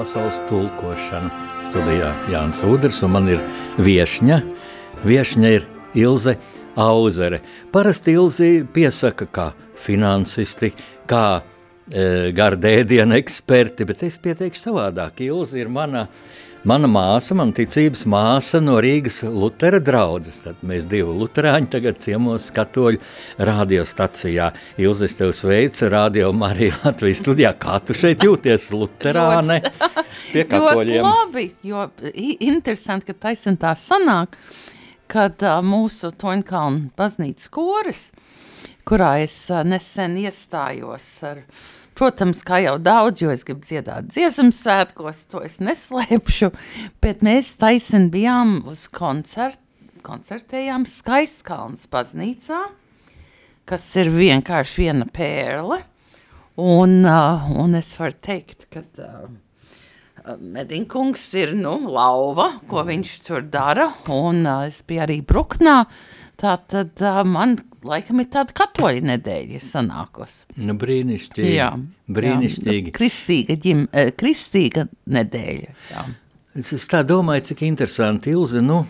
pasaules tulkošanu. Studijā Jānis Udrs un man ir viešņa. Viešņa ir Ilze Auzere. Parasti Ilzi piesaka kā finansisti, kā e, gardēdiena eksperti, bet es pieteikšu savādāk. Ilze ir mana Mana māsa, man ticības māsa no Rīgas Lutera draudzes. Tad mēs divi luterāņi tagad ciemos katoļu radiostacijā. Ilze, es tev sveicu, radio Marija Latvijas studijā. Kā tu šeit jūties, luterāne? Pie katoļiem. Ļoti labi, jo interesanti, ka taisen tā sanāk, kad uh, mūsu Toņkalna baznīcas koris, kurā es uh, nesen iestājos ar Protams, kā jau daudz, jo es gribu dziedāt dziesmu svētkos, to es neslēpšu, bet mēs taisen bijām uz koncertu, koncertējām Skaistkalns baznīcā, kas ir vienkārši viena pērle, un, uh, un es varu teikt, ka uh, Medinkungs ir, nu, lauva, ko viņš tur dara, un uh, es biju arī Bruknā, tā tad uh, man laikam ir tāda katoļa nedēļa sanākos. Nu, brīnišķīgi. Jā, brīnišķīgi. Jā, kristīga, ģim, kristīga nedēļa. Jā. Es, es tā domāju, cik interesanti, Ilze, nu,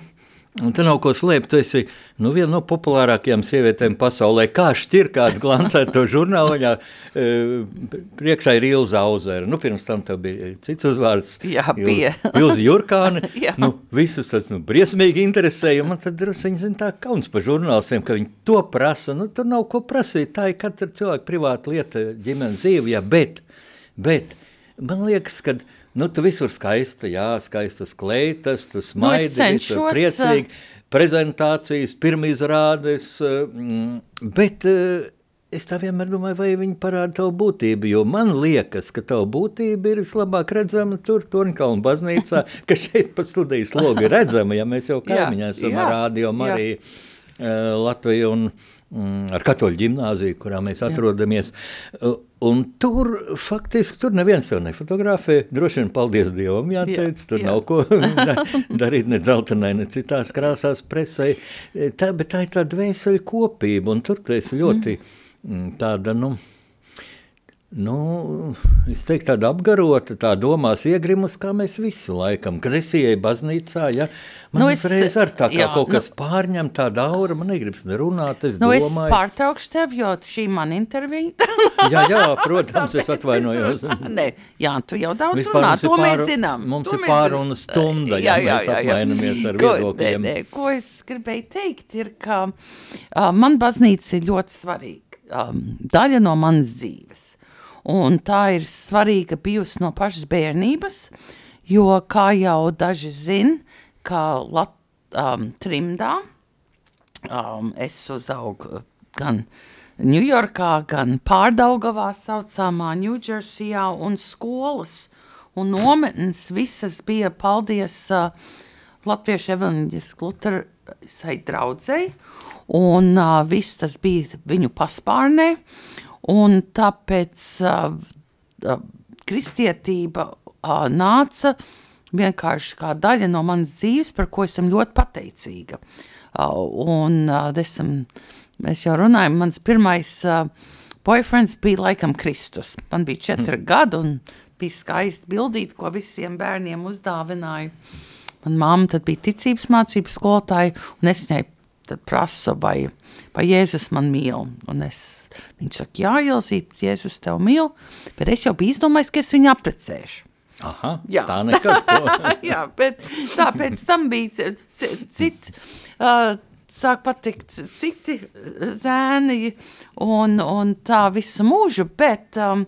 Un te nav ko slēpt. Tu esi nu, viena no populārākajām sievietēm pasaulē. Kā šķirkāt glancēto žurnālu, viņā e, priekšā ir Ilza Auzera. Nu, pirms tam tev bija cits uzvārds. Jā, bija. Ilza Jurkāne. nu, visus tas nu, briesmīgi interesēja. Man tad drusciņi zin tā kauns par žurnālistiem, ka viņi to prasa. Nu, tur nav ko prasīt. Tā ir katra cilvēka privāta lieta ģimenes dzīve. Jā, bet, bet man liekas, ka Nu, tu visur skaista, jā, skaistas kleitas, tu smaidi, nu, cenšos, priecīgi, prezentācijas, pirmizrādes, mm, bet es tā vienmēr domāju, vai viņi parāda tavu būtību, jo man liekas, ka tava būtība ir vislabāk redzama tur, Torņkalna baznīcā, ka šeit pat studijas logi redzama, ja mēs jau kaimiņā esam ar rādio Mariju Latviju un Mm, ar katoļu ģimnāziju, kurā mēs atrodamies. Jā. Un tur faktiski tur neviens tev nefotografē. Droši vien, paldies Dievam, jāteic, jā, tur jā. nav ko darīt ne dzeltenai, ne citās krāsās presē. Tā, bet tā ir tā dvēseli kopība, un tur tu esi ļoti mm. tāda, nu, Nu, es teiktu, tāda apgarota, tā domās iegrimus, kā mēs visi laikam. Kad es ieeju baznīcā, ja, man nu, es, reiz ar tā kā jā, kaut kas nu, pārņem tāda aura, man negribas nerunāt, es nu, domāju. Es pārtraukšu tev, jo šī man intervija. jā, jā, protams, es atvainojos. Nē, jā, tu jau daudz Vispār runā, to mēs zinām. Mums ir pāruna stunda, ja jā, jā, mēs jā, apvainamies ar ko, viedokļiem. Ne, ko es gribēju teikt, ir, ka uh, man baznīca ir ļoti svarīga um, daļa no manas dzīves un tā ir svarīga bijusi no pašas bērnības, jo, kā jau daži zin, kā Lat um, trimdā, um, es uzaugu gan Ņujorkā, gan Pārdaugavā saucamā Ņūdžersijā un skolas un nometnes visas bija, paldies, uh, Latviešu evaņģisku Lutherisai draudzei, un uh, viss tas bija viņu paspārnē, un tāpēc uh, kristietība uh, nāca vienkārši kā daļa no manas dzīves, par ko esam ļoti pateicīga. Uh, un uh, esam, mēs jau runājam, mans pirmais uh, boyfriends bija laikam Kristus. Man bija četri mm. gadi un bija skaisti bildīt, ko visiem bērniem uzdāvināju. Man mamma tad bija ticības mācības skolotāja, un es viņai tad prasu, vai, vai Jēzus man mīl. Un es, viņš saka, jā, Ilzīt, Jēzus tev mīl, bet es jau biju izdomājis, ka es viņu aprecēšu. Aha, jā. tā nekas ko. jā, bet tā pēc tam bija citi, uh, sāk patikt citi zēni un, un tā visu mūžu, bet um,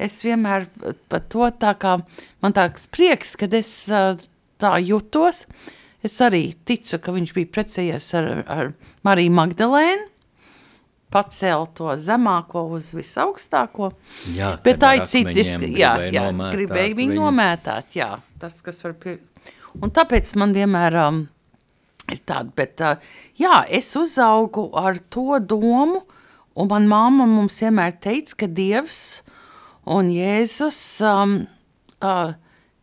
es vienmēr par to tā kā, man tāds prieks, kad es uh, tā jutos, uh, Es arī ticu, ka viņš bija precējies ar, ar Mariju Magdalēnu, pacēla to zemāko uz visaugstāko. Jā, bet tā ir citis, jā, jā, gribēja viņu nomētāt, jā, tas, kas var pir... Un tāpēc man vienmēr um, ir tāda, bet uh, jā, es uzaugu ar to domu, un man mamma mums vienmēr teica, ka Dievs un Jēzus um, uh,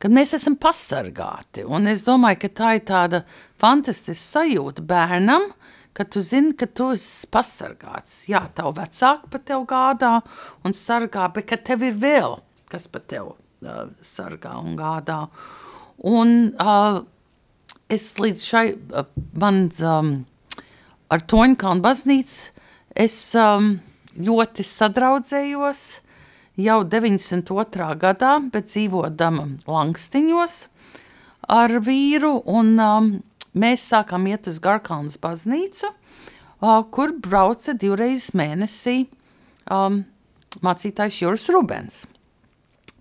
kad mēs esam pasargāti. Un es domāju, ka tā ir tāda fantastiska sajūta bērnam, ka tu zini, ka tu esi pasargāts. Jā, tavu vecāku par tevi gādā un sargā, bet ka tev ir vēl kas par tevi uh, sargā un gādā. Un uh, es līdz šai, uh, man um, ar Toņkalnu baznīcu, es um, ļoti sadraudzējos jau 92. gadā, bet dzīvodama Langstiņos ar vīru, un um, mēs sākām iet uz Garkalnas baznīcu, uh, kur brauca divreiz mēnesī um, mācītājs Juris Rubens.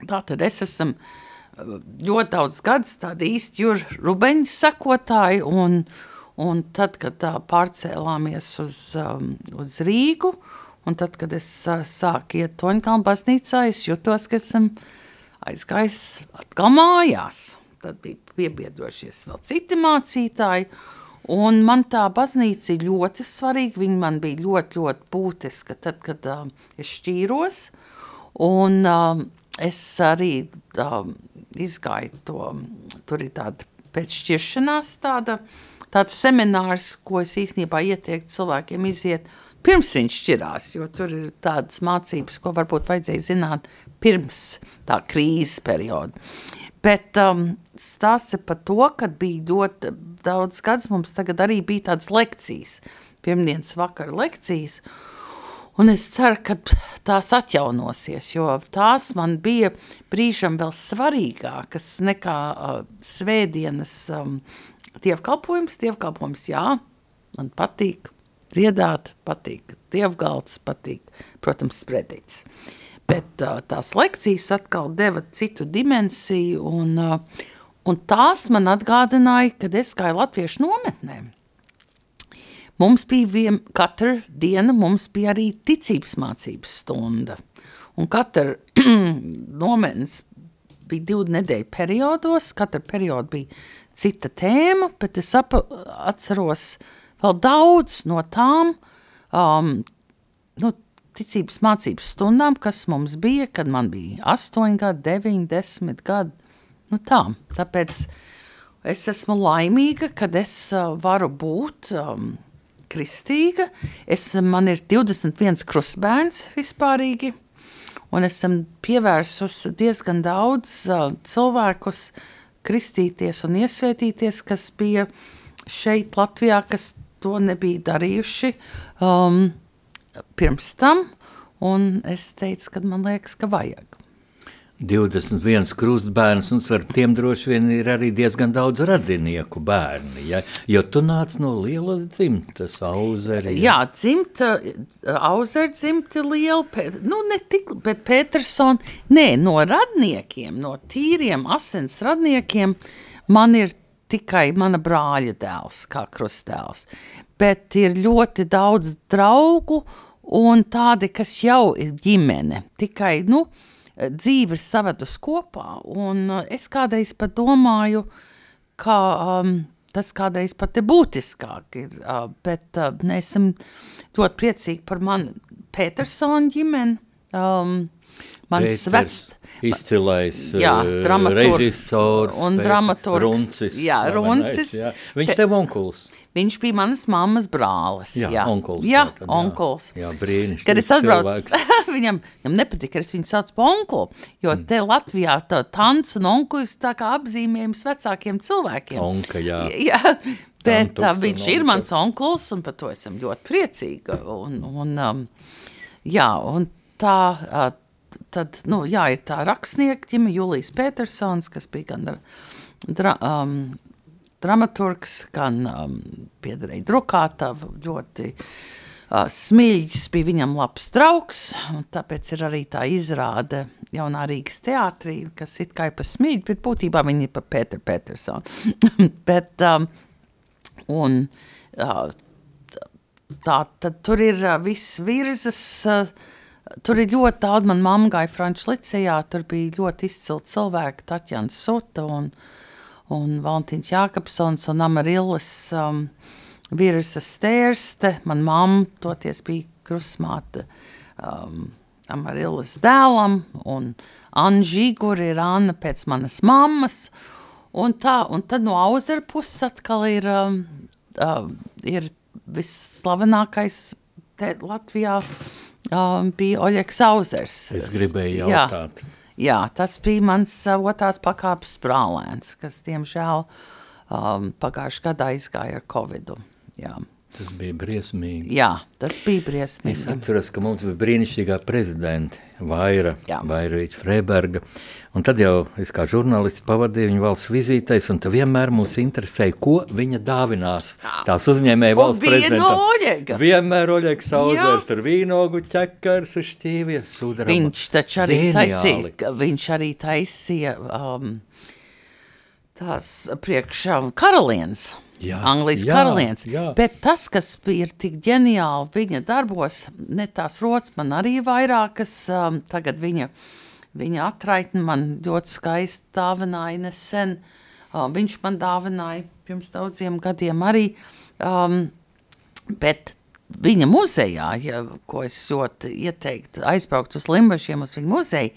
Tātad es esmu ļoti daudz gadus tāda īsti Jura Rubeņa sekotāja, un, un tad, kad tā pārcēlāmies uz, um, uz Rīgu, un tad, kad es uh, sāku iet Toņkalnu baznīcā, es jutos, ka esam aizgājis atkal mājās. Tad bija piebiedrošies vēl citi mācītāji, un man tā baznīca ir ļoti svarīga, viņa man bija ļoti, ļoti būtiska tad, kad uh, es šķīros, un uh, es arī uh, izgāju to, tur ir tāda pēc šķiršanās tāda, tāds seminārs, ko es īstenībā ieteiktu cilvēkiem iziet, pirms viņš šķirās, jo tur ir tādas mācības, ko varbūt vajadzēja zināt pirms tā krīzes perioda. Bet um, stāsts ir par to, ka bija ļoti daudz gadus, mums tagad arī bija tādas lekcijas, pirmdienas vakara lekcijas, Un es ceru, ka tās atjaunosies, jo tās man bija brīžam vēl svarīgākas nekā uh, svētdienas um, dievkalpojums. Dievkalpojums, jā, man patīk dziedāt, patīk dievgalds, patīk, protams, spredīts. Bet uh, tās lekcijas atkal deva citu dimensiju, un, uh, un tās man atgādināja, kad es gāju latviešu nometnēm. Mums bija vien, katra diena, mums bija arī ticības mācības stunda. Un katra nometnes bija divu nedēļu periodos, katra perioda bija cita tēma, bet es ap, atceros vēl daudz no tām um, nu, ticības mācības stundām, kas mums bija, kad man bija 8 gadi, 9, 10 gadi. Nu tā, tāpēc es esmu laimīga, kad es uh, varu būt um, kristīga. Es, man ir 21 krustbērns vispārīgi, un esam pievērsus diezgan daudz uh, cilvēkus kristīties un iesvētīties, kas bija šeit Latvijā, kas to nebija darījuši um, pirms tam, un es teicu, ka man liekas, ka vajag. 21 krustbērns, un ar tiem droši vien ir arī diezgan daudz radinieku bērni. Ja? Jo tu nāc no lielas dzimtas, auzeri. Ja? Jā, dzimta, auzeri dzimta liela, nu ne tik, bet Peterson, nē, no radniekiem, no tīriem asins radniekiem, man ir tikai mana brāļa dēls, kā krustdēls. Bet ir ļoti daudz draugu un tādi, kas jau ir ģimene. Tikai, nu, dzīve ir savedus kopā. Un uh, es kādreiz pat domāju, ka um, tas kādreiz pat ir būtiskāk. Ir, uh, bet uh, esam ļoti priecīgi par manu Petersonu ģimeni. Um, Mans vecs... Izcilais jā, režisors, un dramaturgs. Runcis. Jā, Runcis. Jā. Viņš tev onkuls. Viņš bija manas mammas brālis. Jā, jā. onkuls. Jā, tātad, jā. onkuls. Jā, brīnišķīgi. Kad es atbraucu, viņam, viņam nepatika, ka es viņu saucu par onkulu, jo mm. te Latvijā tā tants un onkulis tā kā apzīmējums vecākiem cilvēkiem. Onka, jā. jā. Bet tā, viņš ir mans onkuls, un par to esam ļoti priecīgi. Un, un, um, jā, un tā, tad, nu, jā, ir tā rakstnieka ģime Julijas Petersons, kas bija gan dra, um, dramaturgs, gan um, piederēja Drukātavu, ļoti uh, smiļģis, bija viņam labs draugs, tāpēc ir arī tā izrāde jaunā Rīgas teātrī, kas it kā ir pa smiļģi, bet būtībā viņi ir pa Pēter Petersonu. bet, um, un uh, tā, tad tur ir uh, viss virzas, uh, Tur ir ļoti daudz, man mamma gāja Franču licejā, tur bija ļoti izcili cilvēki, Tatjana Suta un un Valentīns Jākapsons un Amarillas um, virsas stērste. Man mamma toties bija krusmāte um, Amarillas dēlam, un Anna Žiguri ir Anna pēc manas mammas. Un, tā, un tad no auzera puses atkal ir, um, uh, ir visslavenākais te Latvijā um, bija Oļeks Auzers. Es gribēju jautāt. Jā. Jā, tas bija mans uh, otrās pakāpes brālēns, kas, diemžēl, um, pagājušajā gadā izgāja ar covidu. Jā. Tas bija briesmīgi. Jā, tas bija briesmīgi. Es atceros, ka mums bija brīnišķīgā prezidenta Vaira, Vairīča Freiberga. Un tad jau es kā žurnālists pavadīju viņu valsts vizītēs, un tad vienmēr mūs interesēja, ko viņa dāvinās. Tās uzņēmēja valsts prezidentam. Oļega. Vienmēr Oļegs Sauzērs ar vīnogu, ķekars, šķīvie, sudraba. Viņš taču arī taisīja, viņš arī taisīja um, tās priekšā karalienes. Jā, Anglijas jā, karalienes. Jā. Bet tas, kas bija tik ģeniāli viņa darbos, ne tās rotas man arī vairākas, um, tagad viņa, viņa atraitni man ļoti skaisti dāvināja nesen. Uh, viņš man dāvināja pirms daudziem gadiem arī, um, bet viņa muzejā, ja, ko es ļoti ieteiktu aizbraukt uz Limbašiem, uz viņa muzeju,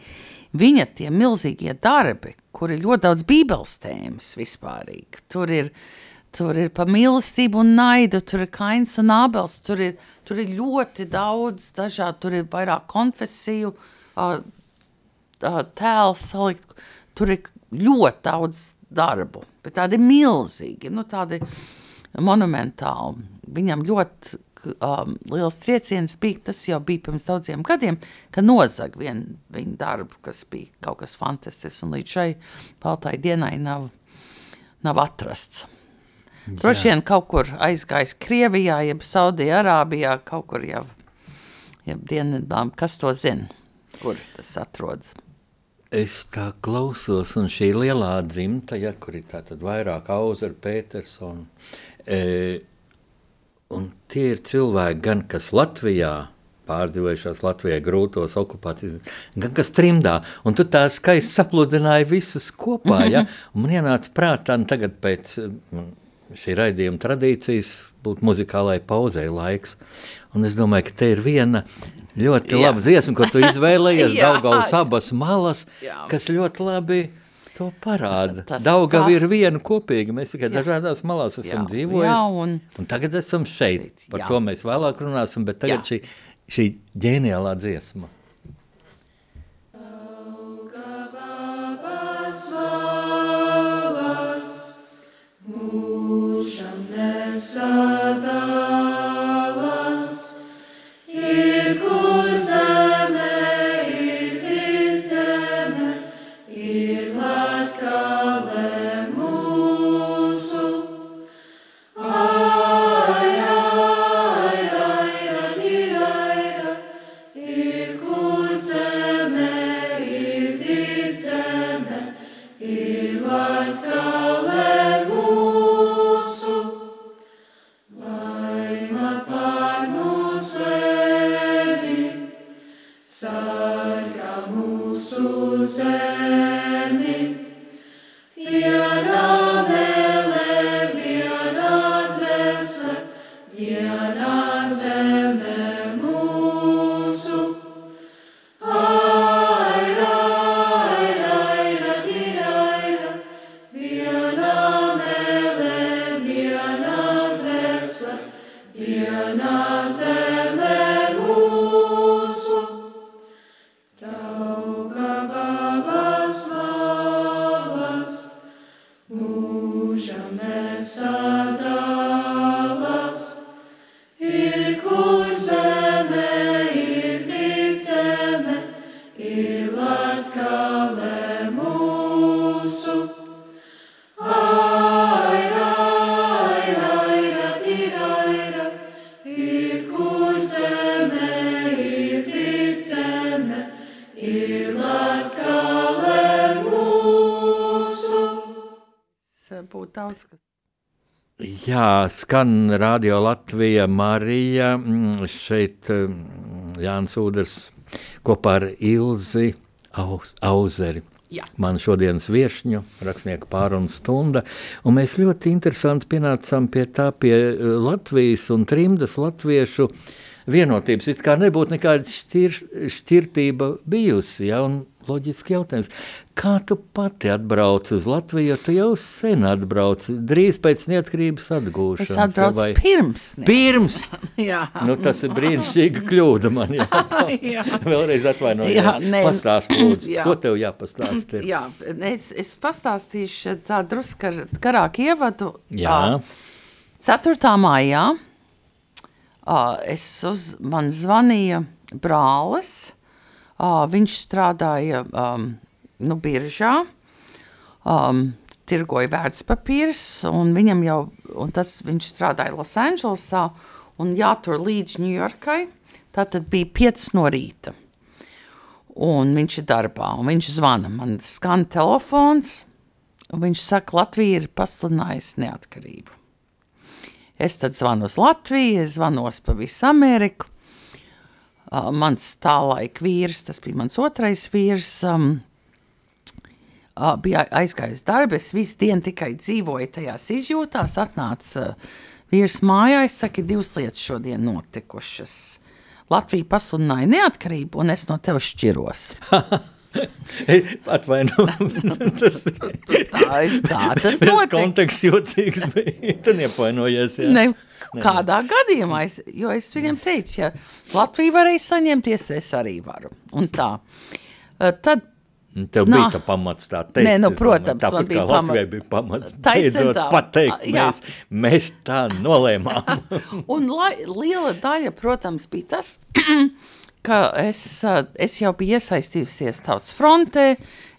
viņa tie milzīgie darbi, kur ir ļoti daudz bībeles tēmas vispārīgi. Tur ir Tur ir pa mīlestību un naidu, tur ir kains un abels, tur ir, tur ir ļoti daudz dažādu, tur ir vairāk konfesiju, tēls salikt, tur ir ļoti daudz darbu, bet tādi milzīgi, nu tādi monumentāli. Viņam ļoti um, liels trieciens bija, tas jau bija pirms daudziem gadiem, ka nozag vienu viņa darbu, kas bija kaut kas fantastisks, un līdz šai baltai dienai nav, nav atrasts. Droši vien kaut kur aizgājis Krievijā, jeb Saudijā, kaut kur jau, jau dienvidām, kas to zina, kur tas atrodas. Es tā klausos, un šī lielā dzimta, ja, kur ir tātad vairāk Auzer, Petersona, e, un tie ir cilvēki gan, kas Latvijā pārdzīvojušās Latvijai grūtos okupācijas, gan kas trimdā, un tu tā skaisti sapludināji visus kopā, ja, un man ienāca prātā, un tagad pēc šī raidījuma tradīcijas būtu muzikālai pauzei laiks. Un es domāju, ka te ir viena ļoti laba dziesma, ko tu izvēlējies, Daugavas abas malas, Jā. kas ļoti labi to parāda. Tā... ir viena kopīga, mēs tikai Jā. dažādās malās esam Jā. dzīvojuši. Jā, un... un tagad esam šeit, par Jā. to mēs vēlāk runāsim, bet tagad Jā. šī, šī ģeniālā dziesma. Jā, skan Radio Latvija, Marija, mm, šeit mm, Jānis Udrs kopā ar Ilzi Auzeri. Jā. Man šodienas viešņu, rakstnieku pārunu stunda, un mēs ļoti interesanti pienācām pie tā, pie eh, Latvijas un trimdas latviešu vienotības. It kā nebūtu nekāda šķir, šķirtība bijusi, ja, un loģiski jautājums. Kā tu pati atbrauc uz Latviju, tu jau sen atbrauc, drīz pēc neatkarības atgūšanas? Es atbraucu vai... pirms. Ne? Pirms? jā. Nu, tas ir brīnišķīga kļūda man, jā. jā. Vēlreiz atvainojos. Jā, ne. Pastāst, lūdzu, jā. ko tev jāpastāst? Ir? Jā, es, es pastāstīšu tā drusku ar garāku ievadu. Jā. 4. maijā es uz, man zvanīja brālis, Uh, viņš strādāja um, nu, biržā, um, tirgoja vērtspapīrs, un jau, un tas viņš strādāja Losandželosā, un jātur līdz Ņujorkai, tā tad bija 5 no rīta. Un viņš ir darbā, un viņš zvana, man skan telefons, un viņš saka, Latvija ir pasludinājusi neatkarību. Es tad zvanu uz Latviju, es zvanos pa visu Ameriku, uh, mans tālaik vīrs, tas bija mans otrais vīrs, um, uh, bija aizgājis darbu, es visu dienu tikai dzīvoju tajās izjūtās, atnāca uh, vīrs mājā, es saku, divas lietas šodien notikušas. Latvija pasludināja neatkarību, un es no tevis šķiros. Atvainojiet, tā ir tā. Tas notika. konteksts jocīgs, bet tu nepainojies. Jā. Ne, kādā gadījumā, es, jo es viņam teicu, ja Latvija varēja saņemties, es arī varu. Un tā. Tad Tev Nā. bija tā pamats tā teikt. Nē, nu, protams, Tāpat man bija kā Latvijai bija pamats. Beidzot pateikt, jā. mēs, mēs tā nolēmām. Un lai, liela daļa, protams, bija tas, ka es, es jau biju iesaistījusies tautas frontē,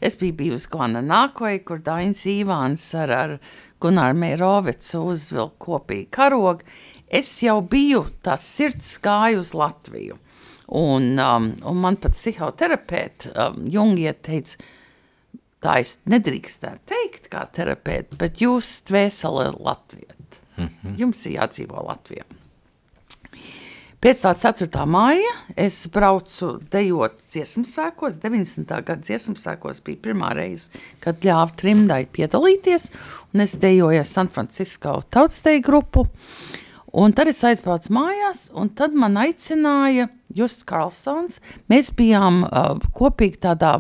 es biju bijusi Gana Nākoja, kur Dainis Īvāns ar, ar Gunāru Meirovicu uzvilka kopīgi karogu. Es jau biju tās sirds gāju uz Latviju. Un, um, un man pat psihoterapeiti um, Jungiet teica, tā es nedrīkstētu teikt kā terapeiti, bet jūs dvēseli Latviet. Mm -hmm. Jums ir jādzīvo Latvijā. Pēc tā 4. māja es braucu dejot dziesmu svēkos. 90. gada dziesmu svēkos bija pirmā reize, kad ļāva trimdai piedalīties, un es dejoju San Francisco tautsteju grupu. Un tad es aizbraucu mājās, un tad man aicināja Justs Karlsons. Mēs bijām uh, kopīgi tādā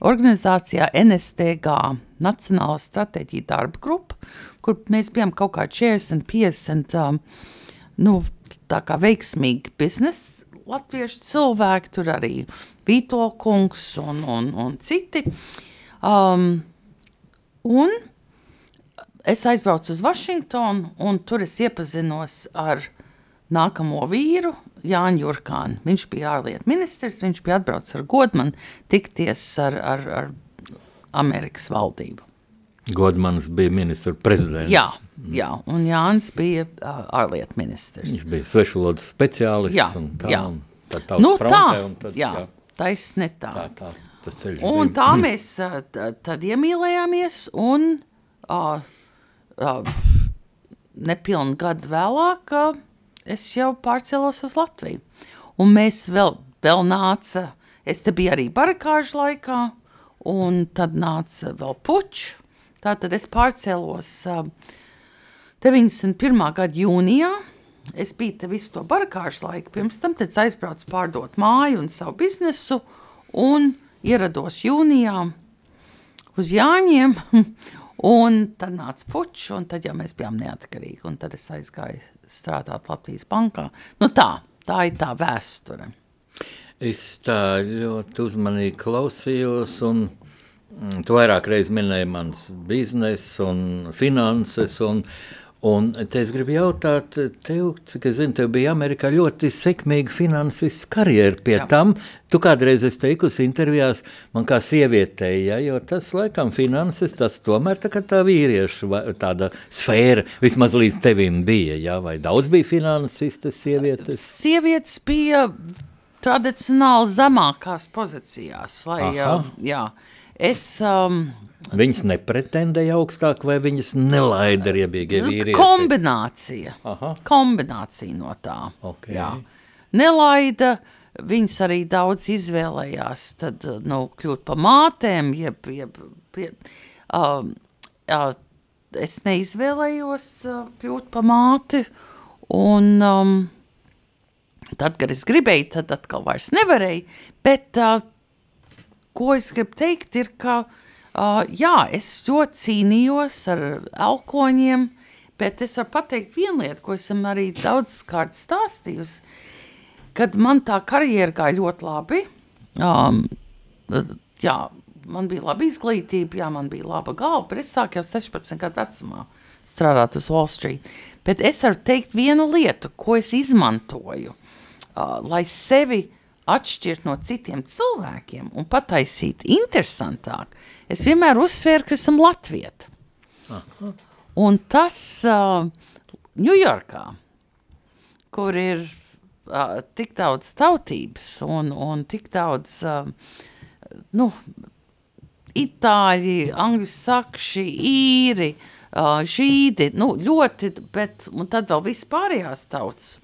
organizācijā NSTG, Nacionāla stratēģija darba grupa, kur mēs bijām kaut kā 40, 50, um, nu, tā kā veiksmīgi biznesa latviešu cilvēki, tur arī Vītolkungs un, un, un citi. Um, un es aizbraucu uz Vašingtonu, un tur es iepazinos ar nākamo vīru, Jāņu Jurkānu. Viņš bija ārlietu ministrs, viņš bija atbraucis ar godu man tikties ar, ar, ar Amerikas valdību. Godmans bija ministra prezidents. Jā, jā, un Jānis bija uh, ārlietu ministrs. Viņš bija svešvalodu speciālists. Jā, un tā, jā. Un tad nu, tā, un tad, jā, jā. taisne tā. tā, tā tas ceļš un bija. tā mēs uh, tad iemīlējāmies, un uh, uh, nepilnu gadu vēlāk uh, es jau pārcēlos uz Latviju. Un mēs vēl, vēl nāca, es te biju arī barakāžu laikā, un tad nāca vēl pučs, Tātad es pārcēlos uh, 91. gada jūnijā. Es biju te visu to barakāžu laiku, pirms tam aizbraucu pārdot māju un savu biznesu, un ierados jūnijā uz Jāņiem, un tad nāca pučs, un tad jau mēs bijām neatkarīgi, un tad es aizgāju strādāt Latvijas bankā. Nu tā, tā ir tā vēsture. Es tā ļoti uzmanīgi klausījos, un tu vairāk reizes minēji manas biznesa un finanses. Un, un te es gribu jautāt, tev, cik es zinu, tev bija Amerikā ļoti sekmīga finansists karjera. Pie Jā. tam tu kādreiz esi teikusi intervijās man kā sievietei, ja, jo tas laikam finanses, tas tomēr tā kā tā vīriešu tāda sfēra vismaz līdz tevim bija, ja, vai daudz bija finansistas sievietes? Sievietes bija tradicionāli zemākās pozīcijās, lai, Aha. jā, Es, um, Viņas nepretendēja augstāk, vai viņas nelaida riebīgie nu, vīrieši? Kombinācija. Aha. Kombinācija no tā. Okay. Jā. Nelaida, viņas arī daudz izvēlējās, tad, nu, kļūt pa mātēm, jeb, jeb, pie, uh, uh, es neizvēlējos uh, kļūt pa māti, un um, tad, kad es gribēju, tad atkal vairs nevarēju, bet uh, ko es gribu teikt, ir, ka uh, jā, es ļoti cīnījos ar alkoņiem, bet es varu pateikt vienu lietu, ko esam arī daudz kārt stāstījusi, kad man tā karjera gāja ļoti labi, um, jā, man bija laba izglītība, jā, man bija laba galva, bet es sāku jau 16 gadu vecumā strādāt uz Wall Street. Bet es varu teikt vienu lietu, ko es izmantoju, uh, lai sevi atšķirt no citiem cilvēkiem un pataisīt interesantāk. Es vienmēr uzsvēru, ka esam latvieti. Un tas Ņujorkā, uh, kur ir uh, tik daudz tautības un, un tik daudz, uh, nu, itāļi, angļu sakši, īri, uh, žīdi, nu, ļoti, bet, un tad vēl viss pārējās tautas.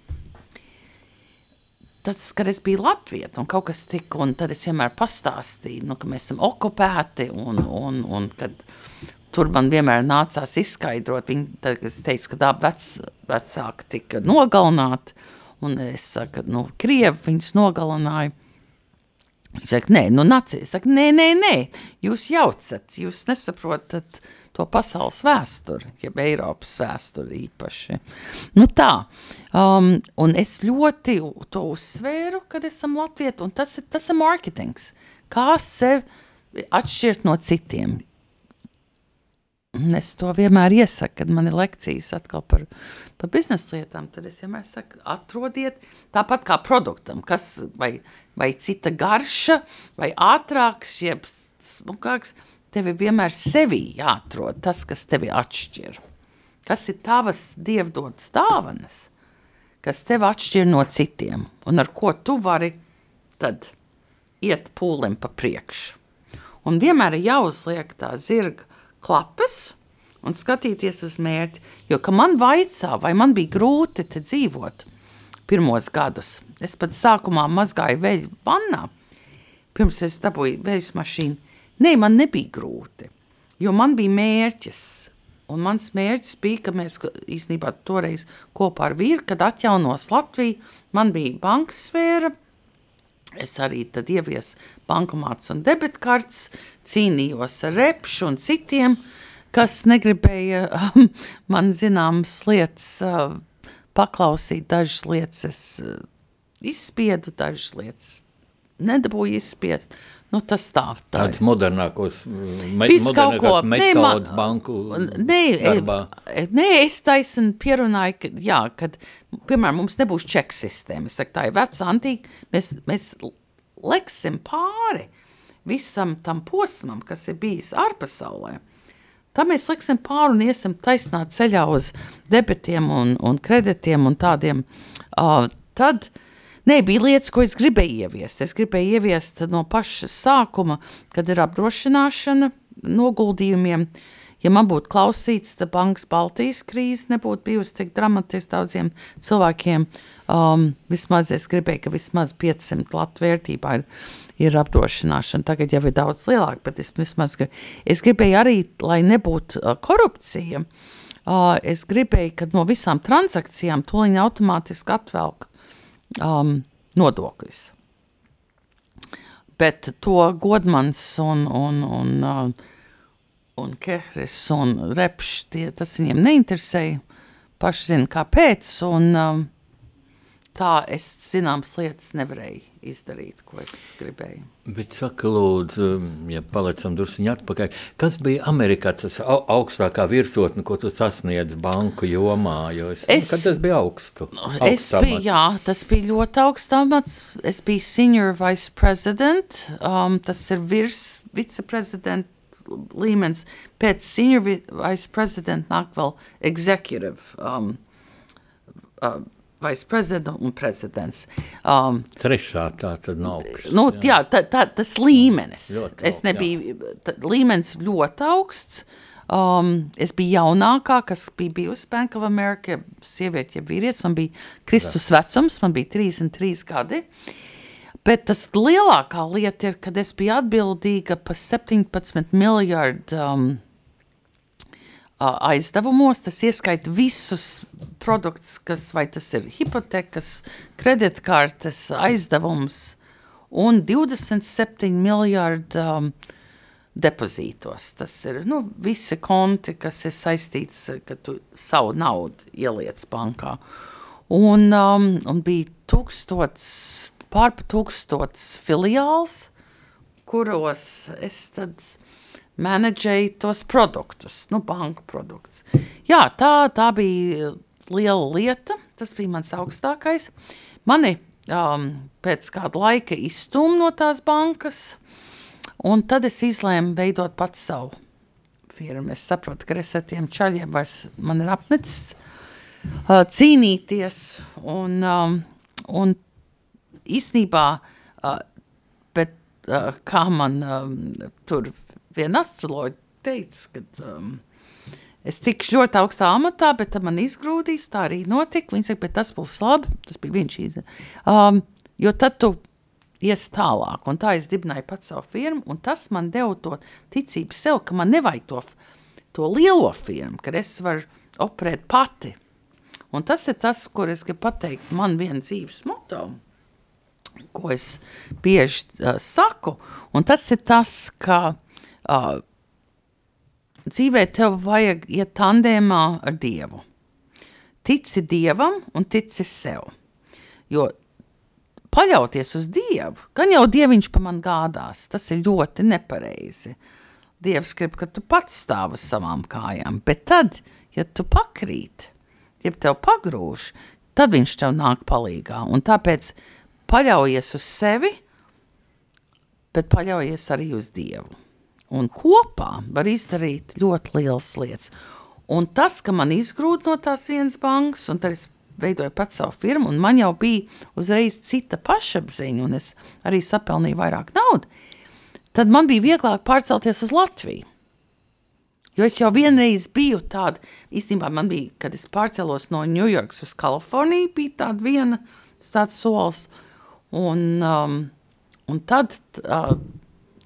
Tas, kad es biju Latvijā, un kaut kas tika, un tad es vienmēr pastāstīju, nu, ka mēs esam okupēti, un, un, un kad tur man vienmēr nācās izskaidrot, viņi, tad, kad es teicu, ka abi vec, vecāki tika nogalināti, un es saku, nu, Krievi viņus nogalināja, Viņš saka, nē, nu, nāciet. Es saku, nē, nē, nē, jūs jaucat, jūs nesaprotat to pasaules vēsturi, jeb Eiropas vēsturi īpaši. Nu tā, um, un es ļoti to uzsvēru, kad esam latvieti, un tas ir, tas ir marketings. Kā sevi atšķirt no citiem. Es to vienmēr iesaku, kad man ir lekcijas atkal par, par biznesa lietām. Tad es vienmēr saku, atrodiet tāpat kā produktam, kas vai, vai cita garša, vai ātrāks, jeb smukāks. Tev ir vienmēr sevi jāatrod tas, kas tevi atšķir. Kas ir tavas dievdotas dāvanas, kas tevi atšķir no citiem, un ar ko tu vari tad iet pūlim pa priekšu. Un vienmēr ir jāuzliek tā zirga klapes un skatīties uz mērķi. Jo, kad man vaicā, vai man bija grūti te dzīvot pirmos gadus, es pat sākumā mazgāju veļu vannā, pirms es dabūju veļas mašīnu. Nē, man nebija grūti, jo man bija mērķis. Un mans mērķis bija, ka mēs īstenībā toreiz kopā ar vīru, kad atjaunos Latviju, man bija bankas sfēra, es arī tad ieviesu bankomāts un debitkartes, cīnījos ar repšu un citiem, kas negribēja um, man zināmas lietas uh, paklausīt, dažas lietas es uh, izspiedu, dažas lietas nedabūju izspiest. Nu, tas tā, tā Tāds modernākos, me, kaut ko, metodas nē, banku nē, darbā. nē, es taisn pierunāju, ka, jā, kad, piemēram, mums nebūs čeks sistēma. Es saku, tā ir veca antīka, mēs, mēs leksim pāri visam tam posmam, kas ir bijis ārpasaulē. Tā mēs liksim pāri un iesim taisnā ceļā uz debitiem un, un kreditiem un tādiem. Uh, tad Nē, bija lietas, ko es gribēju ieviest. Es gribēju ieviest no paša sākuma, kad ir apdrošināšana noguldījumiem. Ja man būtu klausīts, tad Bankas Baltijas krīze nebūtu bijusi tik dramatiska daudziem cilvēkiem. Um, vismaz es gribēju, ka vismaz 500 latu vērtībā ir, ir apdrošināšana. Tagad jau ir daudz lielāka, bet es vismaz grib, es gribēju arī, lai nebūtu uh, korupcija. Uh, es gribēju, ka no visām transakcijām tūlīt automātiski atvelk um, nodokļus. Bet to Godmans un, un, un, uh, un Kehris un Repš, tie, tas viņiem neinteresēja. Paši zina, kāpēc. Un, um, tā es zināmas lietas nevarēju izdarīt, ko es gribēju. Bet saka, lūdzu, ja palicam druskuņi atpakaļ, kas bija Amerikā tas au augstākā virsotne, ko tu sasniedz banku jomā? Jo es, es, kad tas bija augstu? Es biju, jā, tas bija ļoti augsts amats. Es biju senior vice president, um, tas ir virs viceprezidenta līmenis. Pēc senior vice president nāk vēl executive um, uh, vice prezidents un prezidents. Um, Trešā tā tad nav. Nu, jā, jā tā, tā, tas līmenis. Ļoti es nebiju, tā, līmenis ļoti augsts. Um, es biju jaunākā, kas bija bijusi Bank of America, sieviete, ja vīrietis. Man bija Kristus jā. vecums, man bija 33 gadi. Bet tas lielākā lieta ir, kad es biju atbildīga par 17 miljardu um, aizdevumos. Tas ieskaita visus produktus, kas vai tas ir hipotekas, kreditkartes, aizdevums. un 27 miljardi um, depozītos. Tas ir nu, visi konti, kas ir saistīts, ka tu savu naudu ieliec bankā. Un, um, un bija tūkstots, pārpa tūkstots filiāls, kuros es tad menedžēju tos produktus, nu, banku produktus. Jā, tā, tā bija liela lieta, tas bija mans augstākais. Mani um, pēc kāda laika izstūma no tās bankas, un tad es izlēmu veidot pats savu firmu. Es saprotu, ka es ar tiem čaļiem vairs man ir apnicis uh, cīnīties, un, um, un īstenībā, uh, bet uh, kā man um, tur viena astroloģa teica, ka um, Es tikšu ļoti augstā amatā, bet man izgrūdīs, tā arī notika. Viņa saka, bet tas būs labi, tas bija viņš īsti. Um, jo tad tu ies tālāk, un tā es dibināju pats savu firmu, un tas man deva to ticību sev, ka man nevajag to, to lielo firmu, ka es varu operēt pati. Un tas ir tas, kur es gribu pateikt, man viena dzīves moto, ko es bieži uh, saku, un tas ir tas, ka uh, dzīvē tev vajag iet tandēmā ar Dievu. Tici Dievam un tici sev. Jo paļauties uz Dievu, gan jau Dieviņš pa man gādās, tas ir ļoti nepareizi. Dievs grib, ka tu pats stāv uz savām kājām, bet tad, ja tu pakrīt, ja tev pagrūž, tad viņš tev nāk palīgā. Un tāpēc paļaujies uz sevi, bet paļaujies arī uz Dievu un kopā var izdarīt ļoti liels lietas. Un tas, ka man izgrūda no tās vienas bankas, un tad es veidoju pats savu firmu, un man jau bija uzreiz cita pašapziņa, un es arī sapelnīju vairāk naudas, tad man bija vieglāk pārcelties uz Latviju. Jo es jau vienreiz biju tāda, īstenībā man bija, kad es pārcēlos no Ņujorkas uz Kaliforniju, bija tāda viena tāds solis, un, um, un tad uh,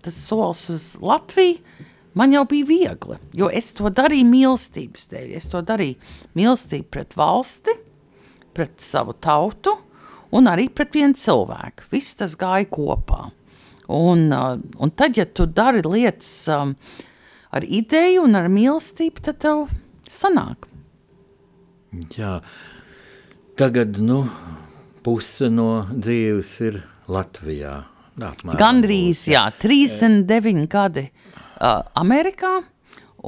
tas solis uz Latviju, man jau bija viegli, jo es to darīju mīlestības dēļ. Es to darīju mīlestību pret valsti, pret savu tautu un arī pret vienu cilvēku. Viss tas gāja kopā. Un, uh, un tad, ja tu dari lietas um, ar ideju un ar mīlestību, tad tev sanāk. Jā, tagad nu, puse no dzīves ir Latvijā. Apmēram Gandrīz, jā, 39 gadi uh, Amerikā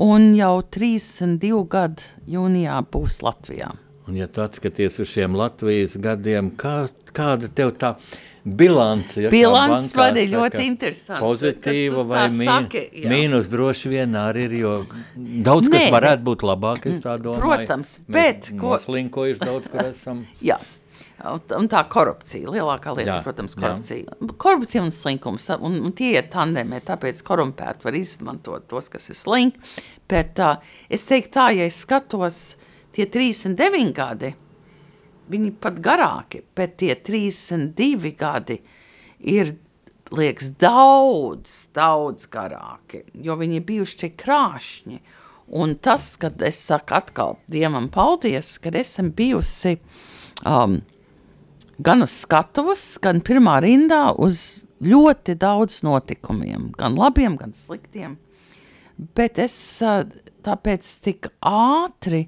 un jau 32 gadi jūnijā būs Latvijā. Un ja tu atskaties uz šiem Latvijas gadiem, kā, kāda tev tā bilance? Ja bilance man ir ļoti interesanti. Pozitīva vai mīn, saki, mīnus droši vien arī ir, jo daudz Nē, kas varētu būt labāk, es tā domāju. Protams, bet... Mēs ko... Noslinkojuši daudz, kur esam. jā. Un tā korupcija, lielākā lieta, jā, protams, korupcija. Jā. Korupcija un slinkums, un, un tie ir tandēmē, tāpēc korumpēti var izmantot tos, kas ir slinki. Bet uh, es teiktu tā, ja es skatos tie 39 gadi, viņi pat garāki, bet tie 32 gadi ir, liekas, daudz, daudz garāki, jo viņi ir bijuši tik krāšņi. Un tas, kad es saku atkal Dievam paldies, kad esam bijusi um, gan uz skatuves, gan pirmā rindā uz ļoti daudz notikumiem, gan labiem, gan sliktiem. Bet es tāpēc tik ātri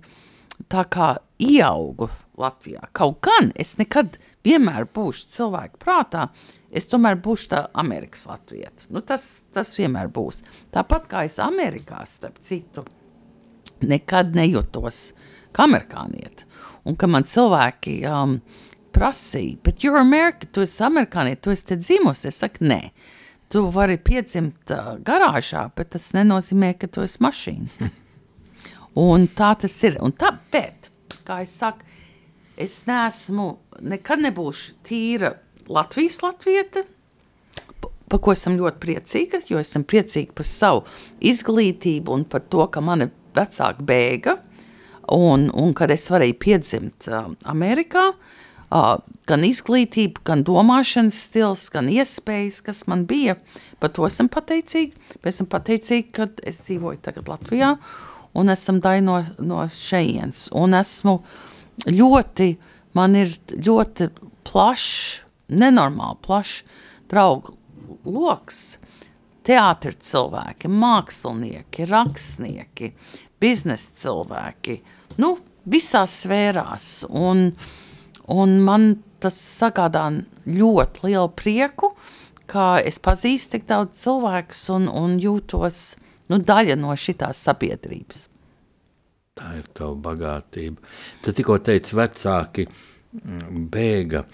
tā kā ieaugu Latvijā. Kaut gan es nekad vienmēr būšu cilvēku prātā, es tomēr būšu tā Amerikas Latvieta. Nu, tas, tas vienmēr būs. Tāpat kā es Amerikā, starp citu, nekad nejūtos kā amerikānieti. Un ka man cilvēki um, prasīja, bet you're America, tu esi amerikānieti, tu esi te dzimusi. Es saku, nē, tu vari piedzimt garāžā, bet tas nenozīmē, ka tu esi mašīna. un tā tas ir. Un tāpēc, kā es saku, es neesmu, nekad nebūšu tīra Latvijas latvieta, par ko esam ļoti priecīga, jo esam priecīgi par savu izglītību un par to, ka mani vecāki bēga, un, un kad es varēju piedzimt uh, Amerikā, uh, gan izglītība, gan domāšanas stils, gan iespējas, kas man bija. Par to esmu pateicīga. Esmu pateicīga, ka es dzīvoju tagad Latvijā un esmu daļa no, no šejienes. Un esmu ļoti, man ir ļoti plašs, nenormāli plašs draugu loks. Teātris cilvēki, mākslinieki, rakstnieki, biznesa cilvēki, nu, visās sfērās. Un, un man tas sagādā ļoti lielu prieku, ka es pazīstu tik daudz cilvēku un, un jūtos nu, daļa no šīs sabiedrības. Tā ir tava bagātība. Tu tikko teici, vecāki mm, bēga.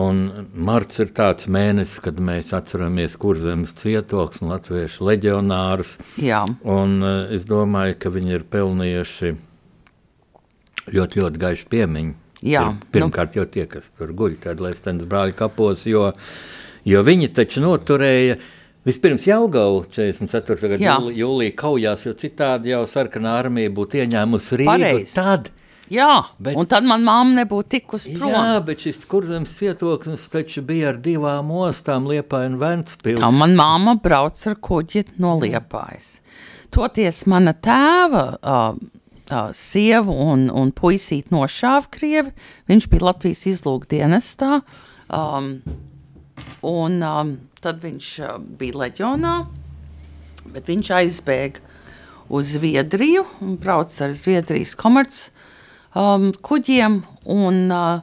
Un marts ir tāds mēnesis, kad mēs atceramies kurzemes cietoksni, latviešu leģionārus. Jā. Un uh, es domāju, ka viņi ir pelnījuši ļoti, ļoti gaišu piemiņu. Jā, Pir, pirmkārt, nu. jau tie, kas tur guļ, tad Lēstens brāļa kapos, jo, jo viņi taču noturēja Vispirms Jālgau 44. gada jūli, jūlijā kaujās, jo citādi jau sarkanā armija būtu ieņēmusi Rīgu. Pareiz. Tad, Jā, bet, un tad man mamma nebūtu tikusi prom. Jā, bet šis kurzems cietoksnis taču bija ar divām ostām, Liepāja un Ventspili. Jā, man mamma brauc ar kuģi no Liepājas. Toties mana tēva uh, uh, sieva un, un puisīt nošāva Krievi, viņš bija Latvijas izlūkdienestā, um, un um, tad viņš uh, bija leģionā, bet viņš aizbēga uz Zviedriju un brauca ar Zviedrijas komerc um, kuģiem, un uh,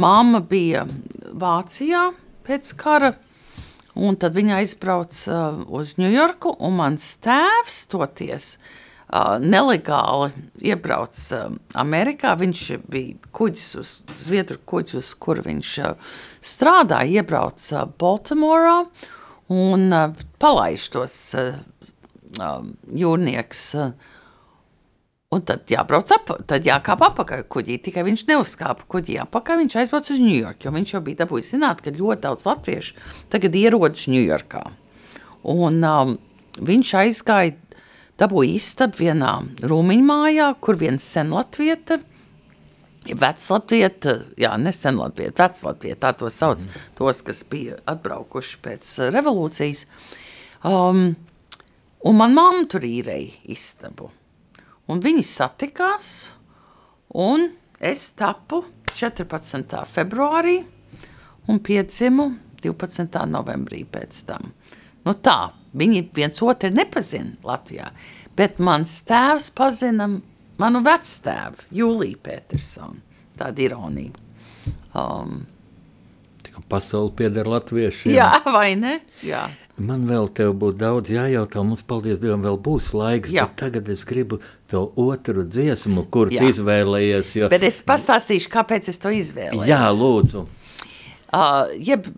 māma bija Vācijā pēc kara, un tad viņa aizbrauca uh, uz Ņujorku, un mans tēvs toties uh, nelegāli iebrauc uh, Amerikā. Viņš bija kuģis uz Zviedru kuģis, uz kuru viņš strādāja, iebrauca Baltimorā un palaiž tos jūrnieks. Un tad jābrauc ap, tad jākāp apakaļ kuģī. Tikai viņš neuzkāpa kuģī apakaļ, viņš aizbrauca uz Ņujorku, jo viņš jau bija dabūjis zināt, ka ļoti daudz latviešu tagad ierodas Ņujorkā. Un um, viņš aizgāja, dabūja istabu vienā rūmiņmājā, kur viens sen latvieta, Veclatvieta, jā, nesen Latvieta, Veclatvieta, tā to sauc, mm. tos, kas bija atbraukuši pēc uh, revolūcijas. Um, un man mamma tur īrēja istabu. Un viņi satikās, un es tapu 14. februārī un piedzimu 12. novembrī pēc tam. Nu tā, viņi viens otru nepazina Latvijā, bet mans tēvs pazina manu vectēvu, Jūliju Petersonu. Tāda ironija. Um, Pasaule pieder latviešiem. Jā, vai ne? Jā. Man vēl te būtu daudz jājautā. Mums, paldies Dievam, vēl būs laiks. Tagad es gribu to otru dziesmu, kur tu izvēlējies. Jo... Bet es pastāstīšu, kāpēc es to izvēlējos. Jā, lūdzu. Uh, jeb,